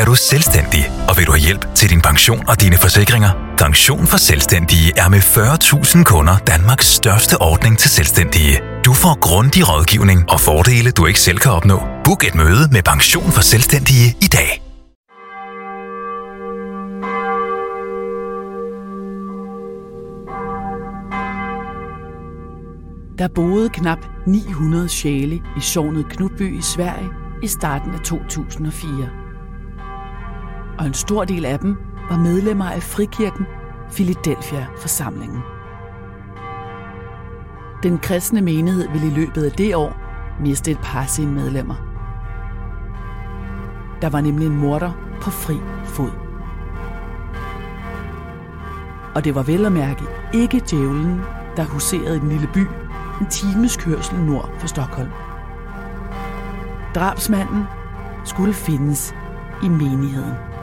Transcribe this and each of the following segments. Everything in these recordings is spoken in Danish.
Er du selvstændig, og vil du have hjælp til din pension og dine forsikringer? Pension for Selvstændige er med 40.000 kunder Danmarks største ordning til selvstændige. Du får grundig rådgivning og fordele, du ikke selv kan opnå. Book et møde med Pension for Selvstændige i dag. Der boede knap 900 sjæle i sognet Knudby i Sverige i starten af 2004. Og en stor del af dem var medlemmer af frikirken Philadelphia-forsamlingen. Den kristne menighed ville i løbet af det år miste et par af sine medlemmer. Der var nemlig en morder på fri fod. Og det var vel at mærke ikke djævlen, der huserede i den lille by en times kørsel nord for Stockholm. Drabsmanden skulle findes i menigheden.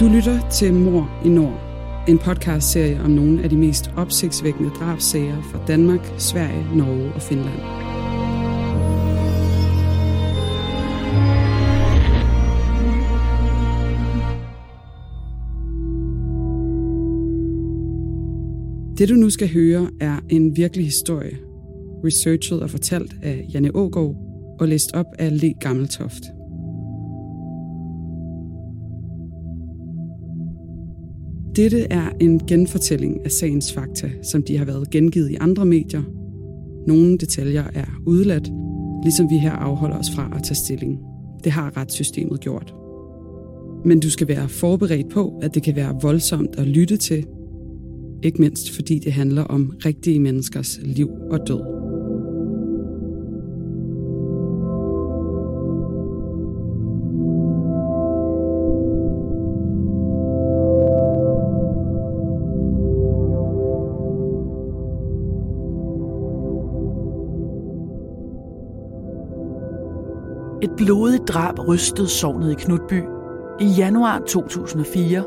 Du lytter til Mor i Nord, en podcastserie om nogle af de mest opsigtsvækkende drabsager fra Danmark, Sverige, Norge og Finland. Det du nu skal høre er en virkelig historie, researchet og fortalt af Janne Ågaard og læst op af Le Gammeltoft. Dette er en genfortælling af sagens fakta, som de har været gengivet i andre medier. Nogle detaljer er udladt, ligesom vi her afholder os fra at tage stilling. Det har retssystemet gjort. Men du skal være forberedt på, at det kan være voldsomt at lytte til, ikke mindst fordi det handler om rigtige menneskers liv og død. Et blodigt drab rystede sovnet i Knutby i januar 2004,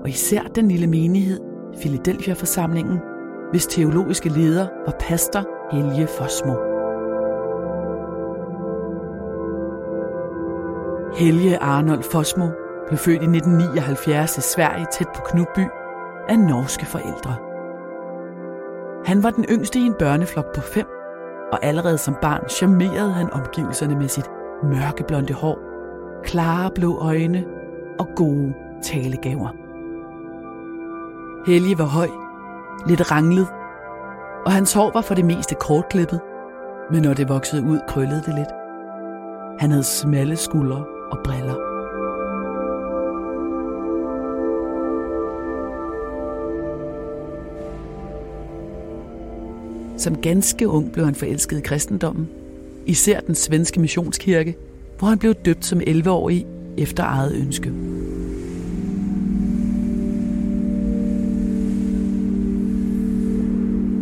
og især den lille menighed Philadelphia-forsamlingen, hvis teologiske leder var pastor Helge Fosmo. Helge Arnold Fosmo blev født i 1979 i Sverige tæt på Knutby af norske forældre. Han var den yngste i en børneflok på fem, og allerede som barn charmerede han omgivelserne med sit mørkeblonde hår, klare blå øjne og gode talegaver. Helge var høj, lidt ranglet, og hans hår var for det meste kortklippet, men når det voksede ud, krøllede det lidt. Han havde smalle skuldre og briller. Som ganske ung blev han forelsket i kristendommen, især den svenske missionskirke, hvor han blev døbt som 11-årig efter eget ønske.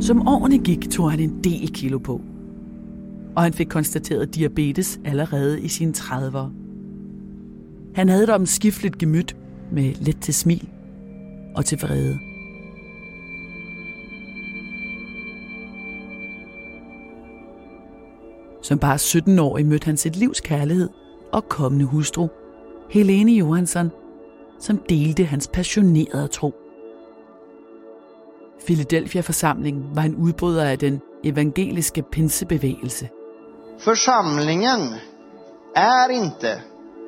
Som årene gik, tog han en del kilo på. Og han fik konstateret diabetes allerede i sine 30'ere. Han havde et omskifteligt gemyt med let til smil og til vrede. Som bare 17-årig mødte han sit livs kærlighed og kommende hustru, Helene Johansson, som delte hans passionerede tro. Philadelphia-forsamlingen var en udbryder af den evangeliske pinsebevægelse. Församlingen är inte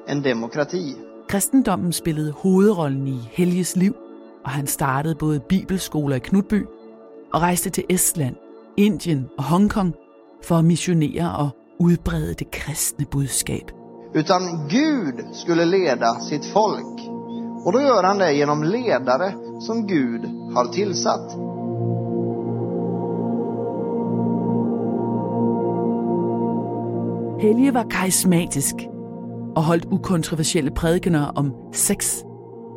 en demokrati. Kristendommen spillede hovedrollen i Helges liv, og han startede både bibelskoler i Knutby og rejste til Estland, Indien og Hongkong for at missionere og udbrede det kristne budskab. Utan Gud skulle leda sitt folk. Och då gör han det genom ledare som Gud har tillsatt. Helge var karismatisk og holdt ukontroversielle prædikener om sex,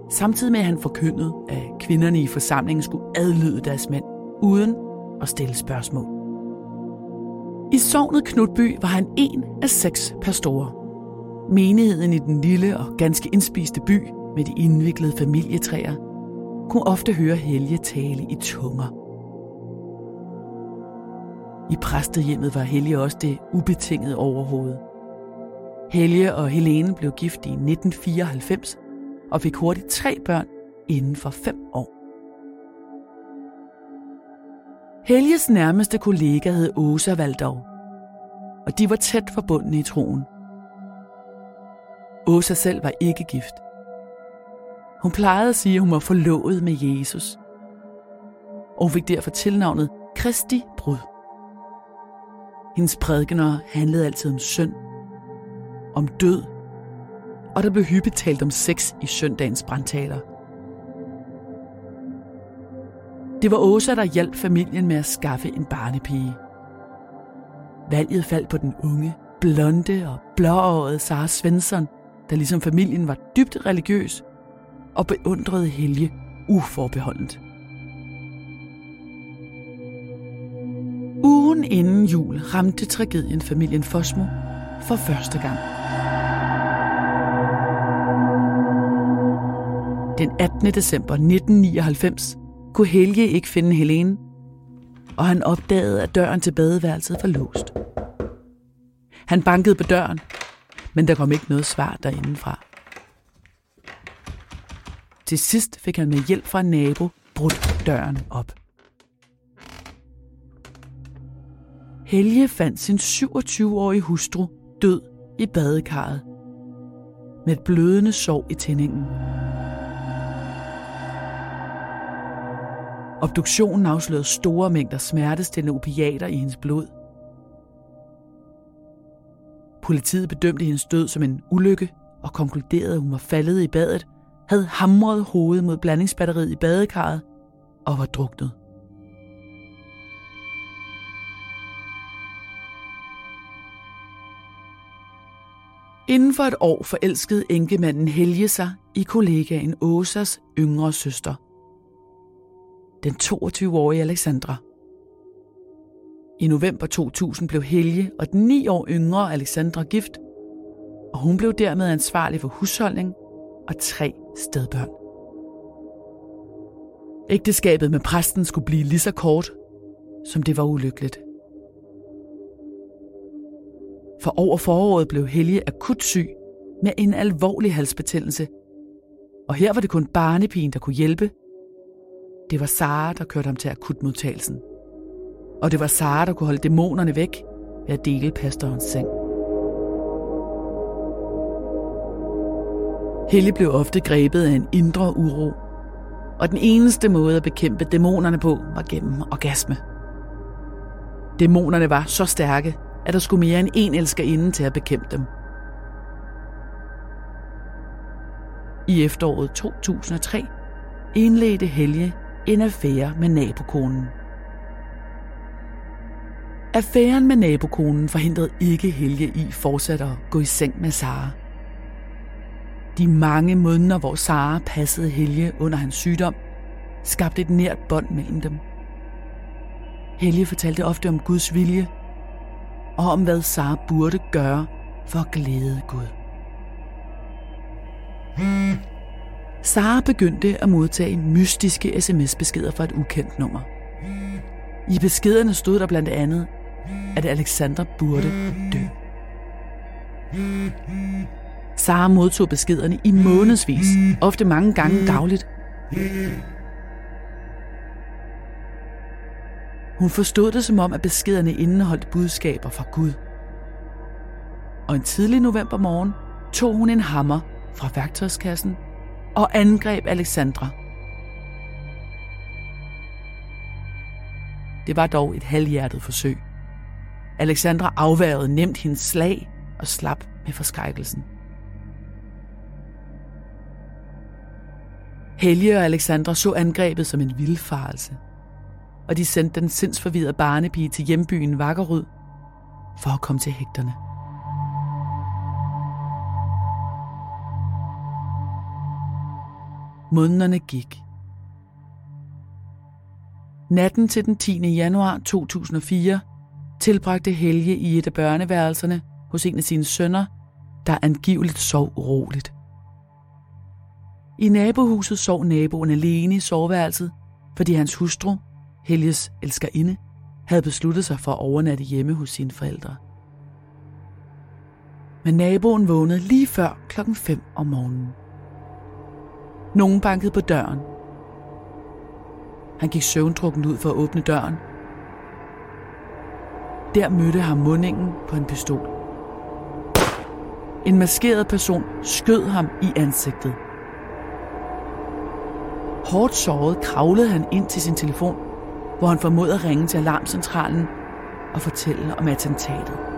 samtidig med at han forkyndede, at kvinderne i forsamlingen skulle adlyde deres mænd, uden at stille spørgsmål. I sognet Knutby var han en af seks pastorer. Menigheden i den lille og ganske indspiste by med de indviklede familietræer kunne ofte høre Helge tale i tunger. I præstehjemmet var Helge også det ubetingede overhoved. Helge og Helene blev gift i 1994 og fik hurtigt tre børn inden for fem år. Helges nærmeste kollega hed Åsa Valdov, og de var tæt forbundne i troen. Åsa selv var ikke gift. Hun plejede at sige, at hun var forlovet med Jesus. Og hun fik derfor tilnavnet Kristi Brud. Hendes prædikener handlede altid om synd, om død, og der blev hyppigt talt om sex i søndagens brandtaler. Det var Åsa, der hjalp familien med at skaffe en barnepige. Valget faldt på den unge, blonde og blåårede Sara Svensson, der ligesom familien var dybt religiøs og beundrede Helge uforbeholdent. Ugen inden jul ramte tragedien familien Fosmo for første gang. Den 18. december 1999 kunne Helge ikke finde Helene, og han opdagede, at døren til badeværelset var låst. Han bankede på døren, men der kom ikke noget svar derindefra. Til sidst fik han med hjælp fra en nabo brudt døren op. Helge fandt sin 27-årige hustru død i badekarret med et blødende sår i tændingen. Obduktionen afslørede store mængder smertestillende opiater i hendes blod. Politiet bedømte hendes død som en ulykke og konkluderede, at hun var faldet i badet, havde hamret hovedet mod blandingsbatteriet i badekarret og var druknet. Inden for et år forelskede enkemanden Helge sig i kollegaen Åsas yngre søster, den 22-årige Alexandra. I november 2000 blev Helge og den 9 år yngre Alexandra gift, og hun blev dermed ansvarlig for husholdning og tre stedbørn. Ægteskabet med præsten skulle blive lige så kort, som det var ulykkeligt. For over foråret blev Helge akut syg med en alvorlig halsbetændelse. Og her var det kun barnepigen, der kunne hjælpe. Det var Sara, der kørte ham til akutmodtagelsen. Og det var Sara, der kunne holde dæmonerne væk ved at dele pastorens seng. Helge blev ofte grebet af en indre uro, og den eneste måde at bekæmpe dæmonerne på var gennem orgasme. Dæmonerne var så stærke, at der skulle mere end en elskerinde til at bekæmpe dem. I efteråret 2003 indledte Helge en affære med nabokonen. Affæren med nabokonen forhindrede ikke Helge i fortsat at gå i seng med Sara. De mange måneder, hvor Sara passede Helge under hans sygdom, skabte et nært bånd mellem dem. Helge fortalte ofte om Guds vilje og om hvad Sara burde gøre for at glæde Gud. Hmm. Sara begyndte at modtage mystiske sms-beskeder fra et ukendt nummer. I beskederne stod der blandt andet, at Alexander burde dø. Sara modtog beskederne i månedsvis, ofte mange gange dagligt. Hun forstod det som om, at beskederne indeholdt budskaber fra Gud. Og en tidlig novembermorgen tog hun en hammer fra værktøjskassen og angreb Alexandra. Det var dog et halvhjertet forsøg. Alexandra afværgede nemt hendes slag og slap med forskrækkelsen. Helge og Alexandra så angrebet som en vildfarelse, og de sendte den sindsforvirrede barnepige til hjembyen Vakkerud for at komme til hægterne. Månederne gik. Natten til den 10. januar 2004 tilbragte Helge i et af børneværelserne hos en af sine sønner, der angiveligt sov uroligt. I nabohuset sov naboen alene i soveværelset, fordi hans hustru, Helges elskerinde, havde besluttet sig for at overnatte hjemme hos sine forældre. Men naboen vågnede lige før klokken 5 om morgenen. Nogen bankede på døren. Han gik søvndrukken ud for at åbne døren. Der mødte ham mundingen på en pistol. En maskeret person skød ham i ansigtet. Hårdt såret kravlede han ind til sin telefon, hvor han formåede at ringe til alarmcentralen og fortælle om attentatet.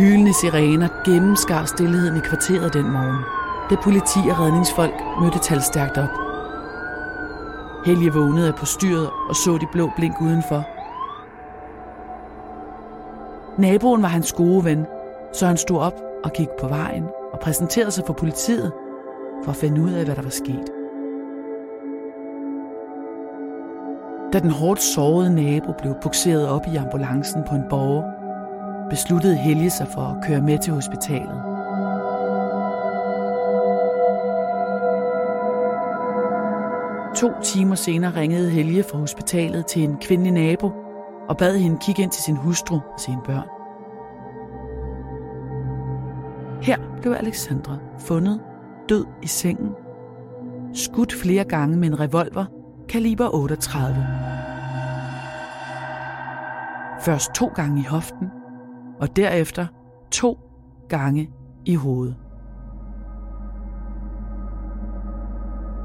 Hylende sirener gennemskar stillheden i kvarteret den morgen, da politi og redningsfolk mødte talstærkt op. Helge vågnede af postyret og så de blå blink udenfor. Naboen var hans gode ven, så han stod op og gik på vejen og præsenterede sig for politiet for at finde ud af, hvad der var sket. Da den hårdt sårede nabo blev bukseret op i ambulancen på en borger, besluttede Helge sig for at køre med til hospitalet. To timer senere ringede Helge fra hospitalet til en kvindelig nabo og bad hende kigge ind til sin hustru og sine børn. Her blev Alexandra fundet død i sengen, skudt flere gange med en revolver kaliber 38. Først to gange i hoften, og derefter to gange i hovedet.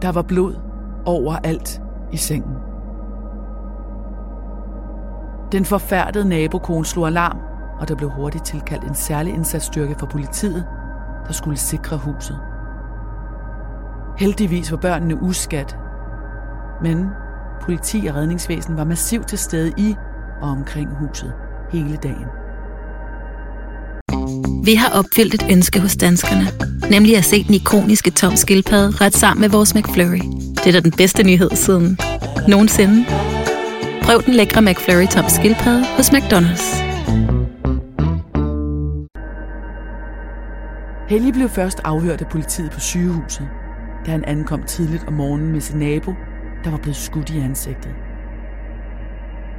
Der var blod overalt i sengen. Den forfærdede nabokone slog alarm, og der blev hurtigt tilkaldt en særlig indsatsstyrke fra politiet, der skulle sikre huset. Heldigvis var børnene uskat, men politi og redningsvæsen var massivt til stede i og omkring huset hele dagen. Vi har opfyldt et ønske hos danskerne, nemlig at se den ikoniske tom skildpadde ret sammen med vores McFlurry. Det er da den bedste nyhed siden nogensinde. Prøv den lækre McFlurry tom skildpadde hos McDonald's. Helge blev først afhørt af politiet på sygehuset, da han ankom tidligt om morgenen med sin nabo, der var blevet skudt i ansigtet.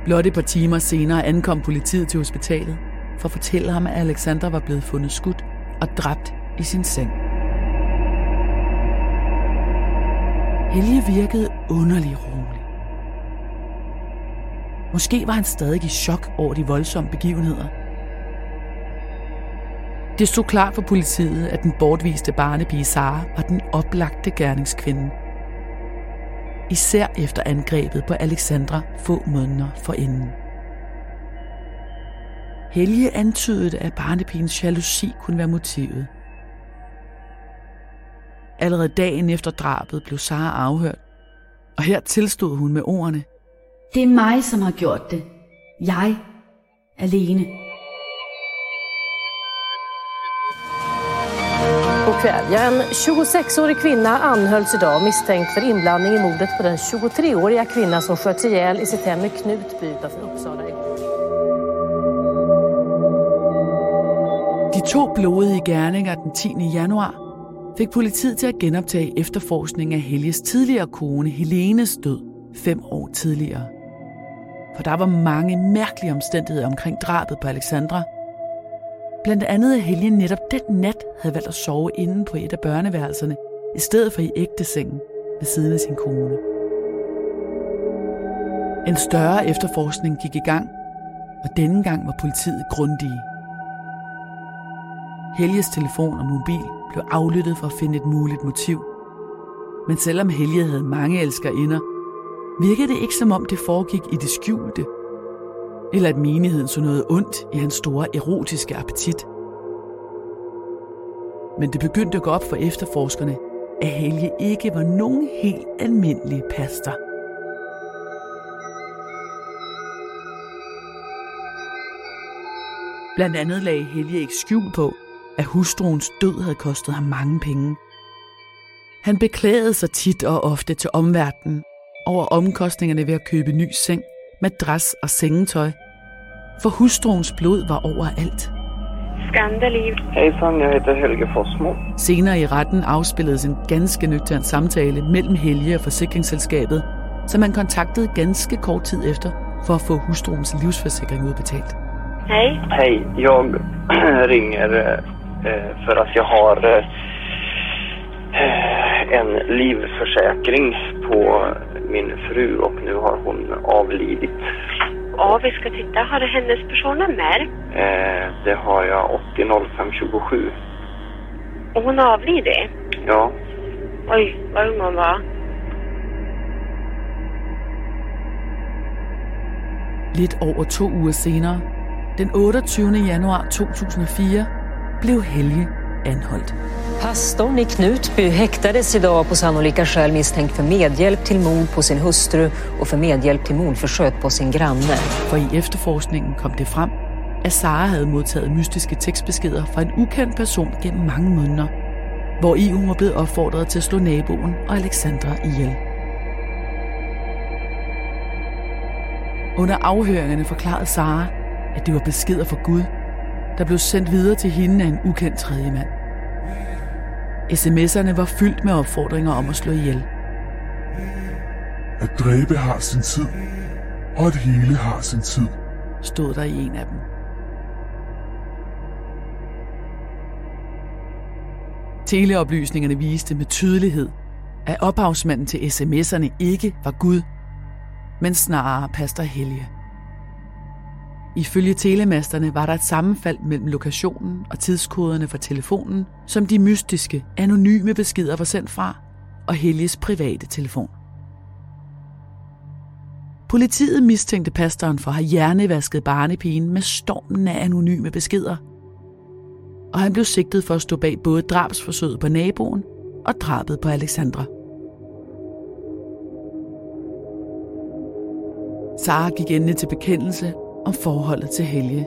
Blot et par timer senere ankom politiet til hospitalet for at fortælle ham, at Alexander var blevet fundet skudt og dræbt i sin seng. Helge virkede underlig rolig. Måske var han stadig i chok over de voldsomme begivenheder. Det stod klart for politiet, at den bortviste barnepige Sara var den oplagte gerningskvinde. Især efter angrebet på Alexandra få måneder forinden. Helge antydede, at barnepigens jalousi kunne være motivet. Allerede dagen efter drabet blev Sara afhørt, og her tilstod hun med ordene. Det er mig, som har gjort det. Jeg. Alene. Ja, en 26-årig kvinna anhölls idag misstänkt för inblandning i mordet på den 23-åriga kvinna som sköts ihjäl i sitt hem i Knutby utanför Uppsala igår. To blodige gerninger den 10. januar fik politiet til at genoptage efterforskningen af Helges tidligere kone Helenes død fem år tidligere. For der var mange mærkelige omstændigheder omkring drabet på Alexandra. Blandt andet at Helge netop den nat havde valgt at sove inde på et af børneværelserne, i stedet for i ægtesengen ved siden af sin kone. En større efterforskning gik i gang, og denne gang var politiet grundige. Helges telefon og mobil blev aflyttet for at finde et muligt motiv. Men selvom Helge havde mange elskerinder, virkede det ikke som om det foregik i det skjulte, eller at menigheden så noget ondt i hans store erotiske appetit. Men det begyndte at gå op for efterforskerne, at Helge ikke var nogen helt almindelig pastor. Blandt andet lagde Helge ikke skjul på, at hustruens død havde kostet ham mange penge. Han beklagede sig tit og ofte til omverdenen over omkostningerne ved at købe ny seng, madras og sengetøj, for hustruens blod var overalt. Skandeliv. Hejsan, jeg heter Helge Fossmo. Senere i retten afspilledes en ganske nøgtern samtale mellem Helge og forsikringsselskabet, som man kontaktede ganske kort tid efter for at få hustruens livsforsikring udbetalt. Hej. Hej, jag ringer eh, för att jag har eh, en livförsäkring på min fru och nu har hon avlidit. Ja, vi ska titta. Har du hennes personnummer? Eh, det har jag 800527. Och hon har avlidit? Ja, Oj, vad ung hon var. Lidt over to uger senere, den 28. januar 2004, blev Helge anholdt. Pastorn i Knutby häktades idag på sannolika skäl misstänkt för medhjälp till mord på sin hustru och för medhjälp till mordförsök på sin granne. For i efterforskningen kom det frem, at Sara havde modtaget mystiske tekstbeskeder fra en ukendt person gennem mange måneder, hvor i hun var blevet opfordret til at slå naboen og Alexandra ihjel. Under afhøringerne forklarede Sara, at det var beskeder fra Gud, der blev sendt videre til hende af en ukendt tredjemand. SMS'erne var fyldt med opfordringer om at slå ihjel. At dræbe har sin tid, og at hele har sin tid. stod der i en af dem. Teleoplysningerne viste med tydelighed, at ophavsmanden til sms'erne ikke var Gud, men snarere pastor Helge. Ifølge telemasterne var der et sammenfald mellem lokationen og tidskoderne for telefonen, som de mystiske, anonyme beskeder var sendt fra, og Helges private telefon. Politiet mistænkte pastoren for at have hjernevasket barnepigen med stormen af anonyme beskeder. Og han blev sigtet for at stå bag både drabsforsøget på naboen og drabet på Alexandra. Sara gik endelig til bekendelse om forholdet til Helge.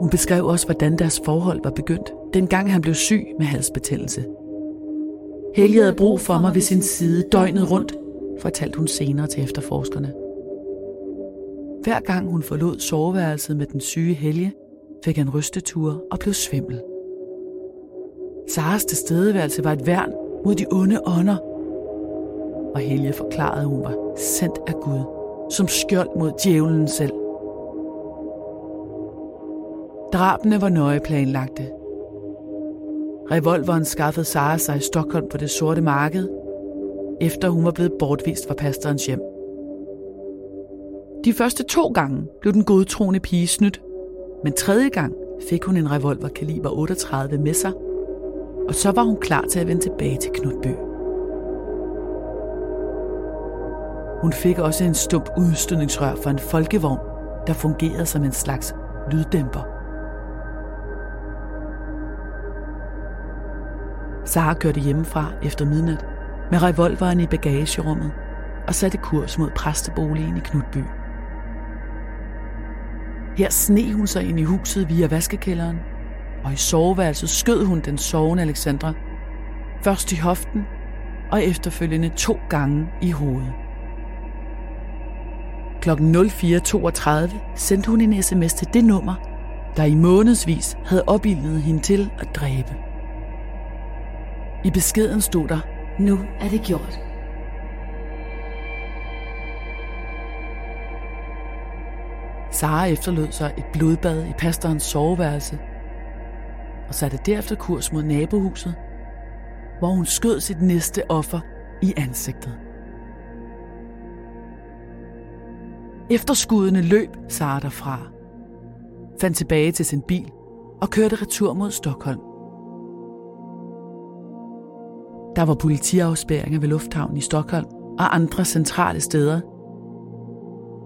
Hun beskrev også, hvordan deres forhold var begyndt, dengang han blev syg med halsbetændelse. Helge havde brug for mig ved sin side døgnet rundt, fortalte hun senere til efterforskerne. Hver gang hun forlod soveværelset med den syge Helge, fik han rysteture og blev svimmel. Saras tilstedeværelse var et værn mod de onde ånder, og Helge forklarede, at hun var sendt af Gud, som skjold mod djævlen selv. Drabene var nøje planlagte. Revolveren skaffede Sara sig i Stockholm på det sorte marked, efter hun var blevet bortvist fra pastorens hjem. De første to gange blev den godtroende pige snydt, men tredje gang fik hun en revolver kaliber 38 med sig, og så var hun klar til at vende tilbage til Knudby. Hun fik også en stump udstødningsrør fra en folkevogn, der fungerede som en slags lyddæmper. Sara kørte hjemmefra efter midnat med revolveren i bagagerummet og satte kurs mod præsteboligen i Knutby. Her sne hun sig ind i huset via vaskekælderen, og i soveværelset skød hun den sovende Alexandra, først i hoften og efterfølgende to gange i hovedet. Klokken 04.32 sendte hun en sms til det nummer, der i månedsvis havde opildnet hende til at dræbe. I beskeden stod der, Nu er det gjort. Sara efterlod sig et blodbad i pastorens soveværelse og satte derefter kurs mod nabohuset, hvor hun skød sit næste offer i ansigtet. Efter skuddene løb Sara derfra, fandt tilbage til sin bil og kørte retur mod Stockholm. Der var politiafspæringer ved lufthavnen i Stockholm og andre centrale steder.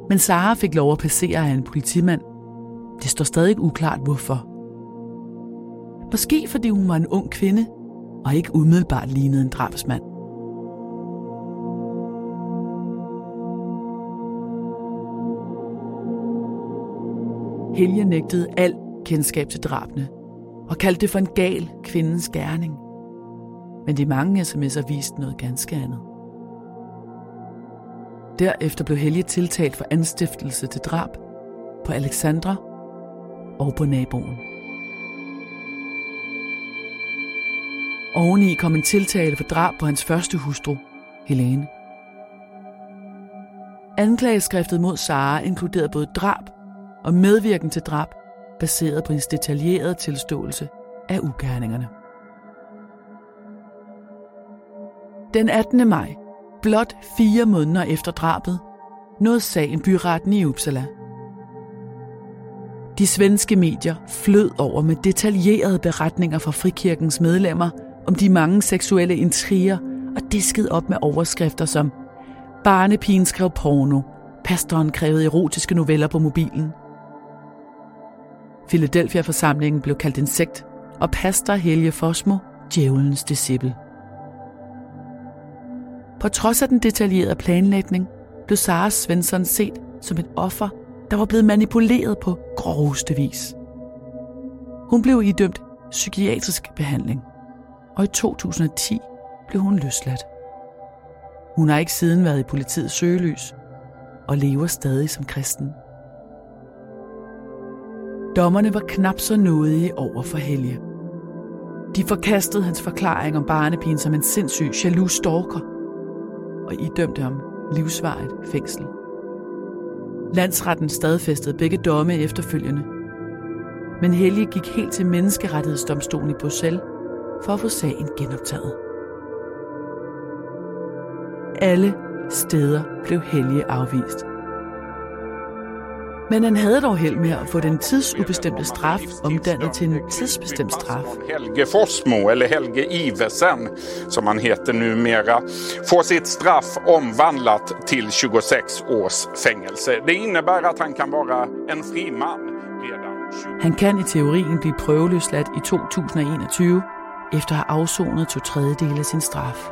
Men Sara fik lov at passere af en politimand. Det står stadig uklart hvorfor. Måske fordi hun var en ung kvinde og ikke umiddelbart lignede en drabsmand. Helge nægtede al kendskab til drabene og kaldte det for en gal kvindens gerning men de mange sms'er viste noget ganske andet. Derefter blev Helge tiltalt for anstiftelse til drab på Alexandra og på naboen. Oveni kom en tiltale for drab på hans første hustru, Helene. Anklageskriftet mod Sara inkluderede både drab og medvirken til drab, baseret på hendes detaljerede tilståelse af ugerningerne. Den 18. maj, blot fire måneder efter drabet, nåede sagen byretten i Uppsala. De svenske medier flød over med detaljerede beretninger fra frikirkens medlemmer om de mange seksuelle intriger og diskede op med overskrifter som Barnepigen skrev porno, pastoren krævede erotiske noveller på mobilen. Philadelphia-forsamlingen blev kaldt en sekt, og pastor Helge Fosmo, djævelens disciple. På trods af den detaljerede planlægning, blev Sara Svensson set som et offer, der var blevet manipuleret på groveste vis. Hun blev idømt psykiatrisk behandling, og i 2010 blev hun løsladt. Hun har ikke siden været i politiets søgelys og lever stadig som kristen. Dommerne var knap så nådige over for Helge. De forkastede hans forklaring om barnepigen som en sindssyg, jaloux stalker, og idømte ham livsvarigt fængsel. Landsretten stadfæstede begge domme efterfølgende, men Helge gik helt til menneskerettighedsdomstolen i Bruxelles for at få sagen genoptaget. Alle steder blev Helge afvist. Men han havde dog held med at få den tidsubestemte straf omdannet til en tidsbestemt straf. Helge Forsmo, eller Helge Iversen som han heter numera, får sitt straff omvandlat till 26 års fängelse. Det innebär att han kan vara en fri man redan Han kan i teorien blive prøveløsladt i 2021, efter at have afsonet to tredjedele af sin straf.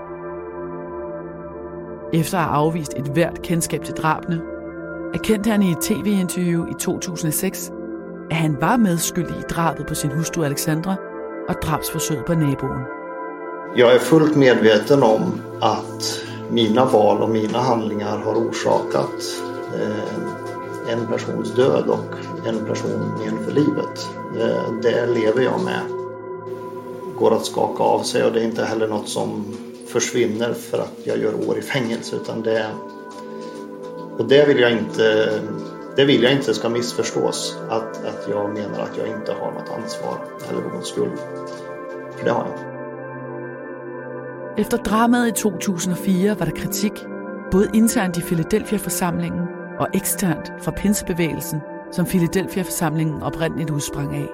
Efter at have afvist et hvert kendskab til drabene, erkendte han i et tv-interview i 2006, at han var medskyldig i drabet på sin hustru Alexandra og drabsforsøget på naboen. Jag är fullt medveten om att mina val och mina handlingar har orsakat eh, en persons död och en person men för livet. Eh, det lever jag med. Går att skaka av sig och det är inte heller något som försvinner för att jag gör år i fängelse utan det och det vill jag inte det vill jag inte ska missförstås att, att jag menar att jag inte har något ansvar eller någon skuld. För det har jag. Efter dramaet i 2004 var der kritik, både internt i Philadelphia-forsamlingen og eksternt fra pinsebevægelsen, som Philadelphia-forsamlingen oprindeligt udsprang af.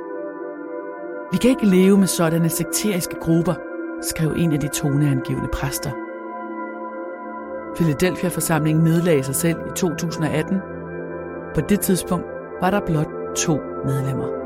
Vi kan ikke leve med sådanne sekteriske grupper, skrev en af de toneangivende præster. Philadelphia-forsamlingen nedlagde sig selv i 2018. På det tidspunkt var der blot to medlemmer.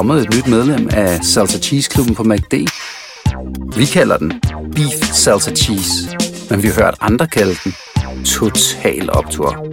Kommet et nyt medlem af Salsa Cheese Klubben på MACD. Vi kalder den Beef Salsa Cheese, men vi har hørt andre kalde den Total Optor.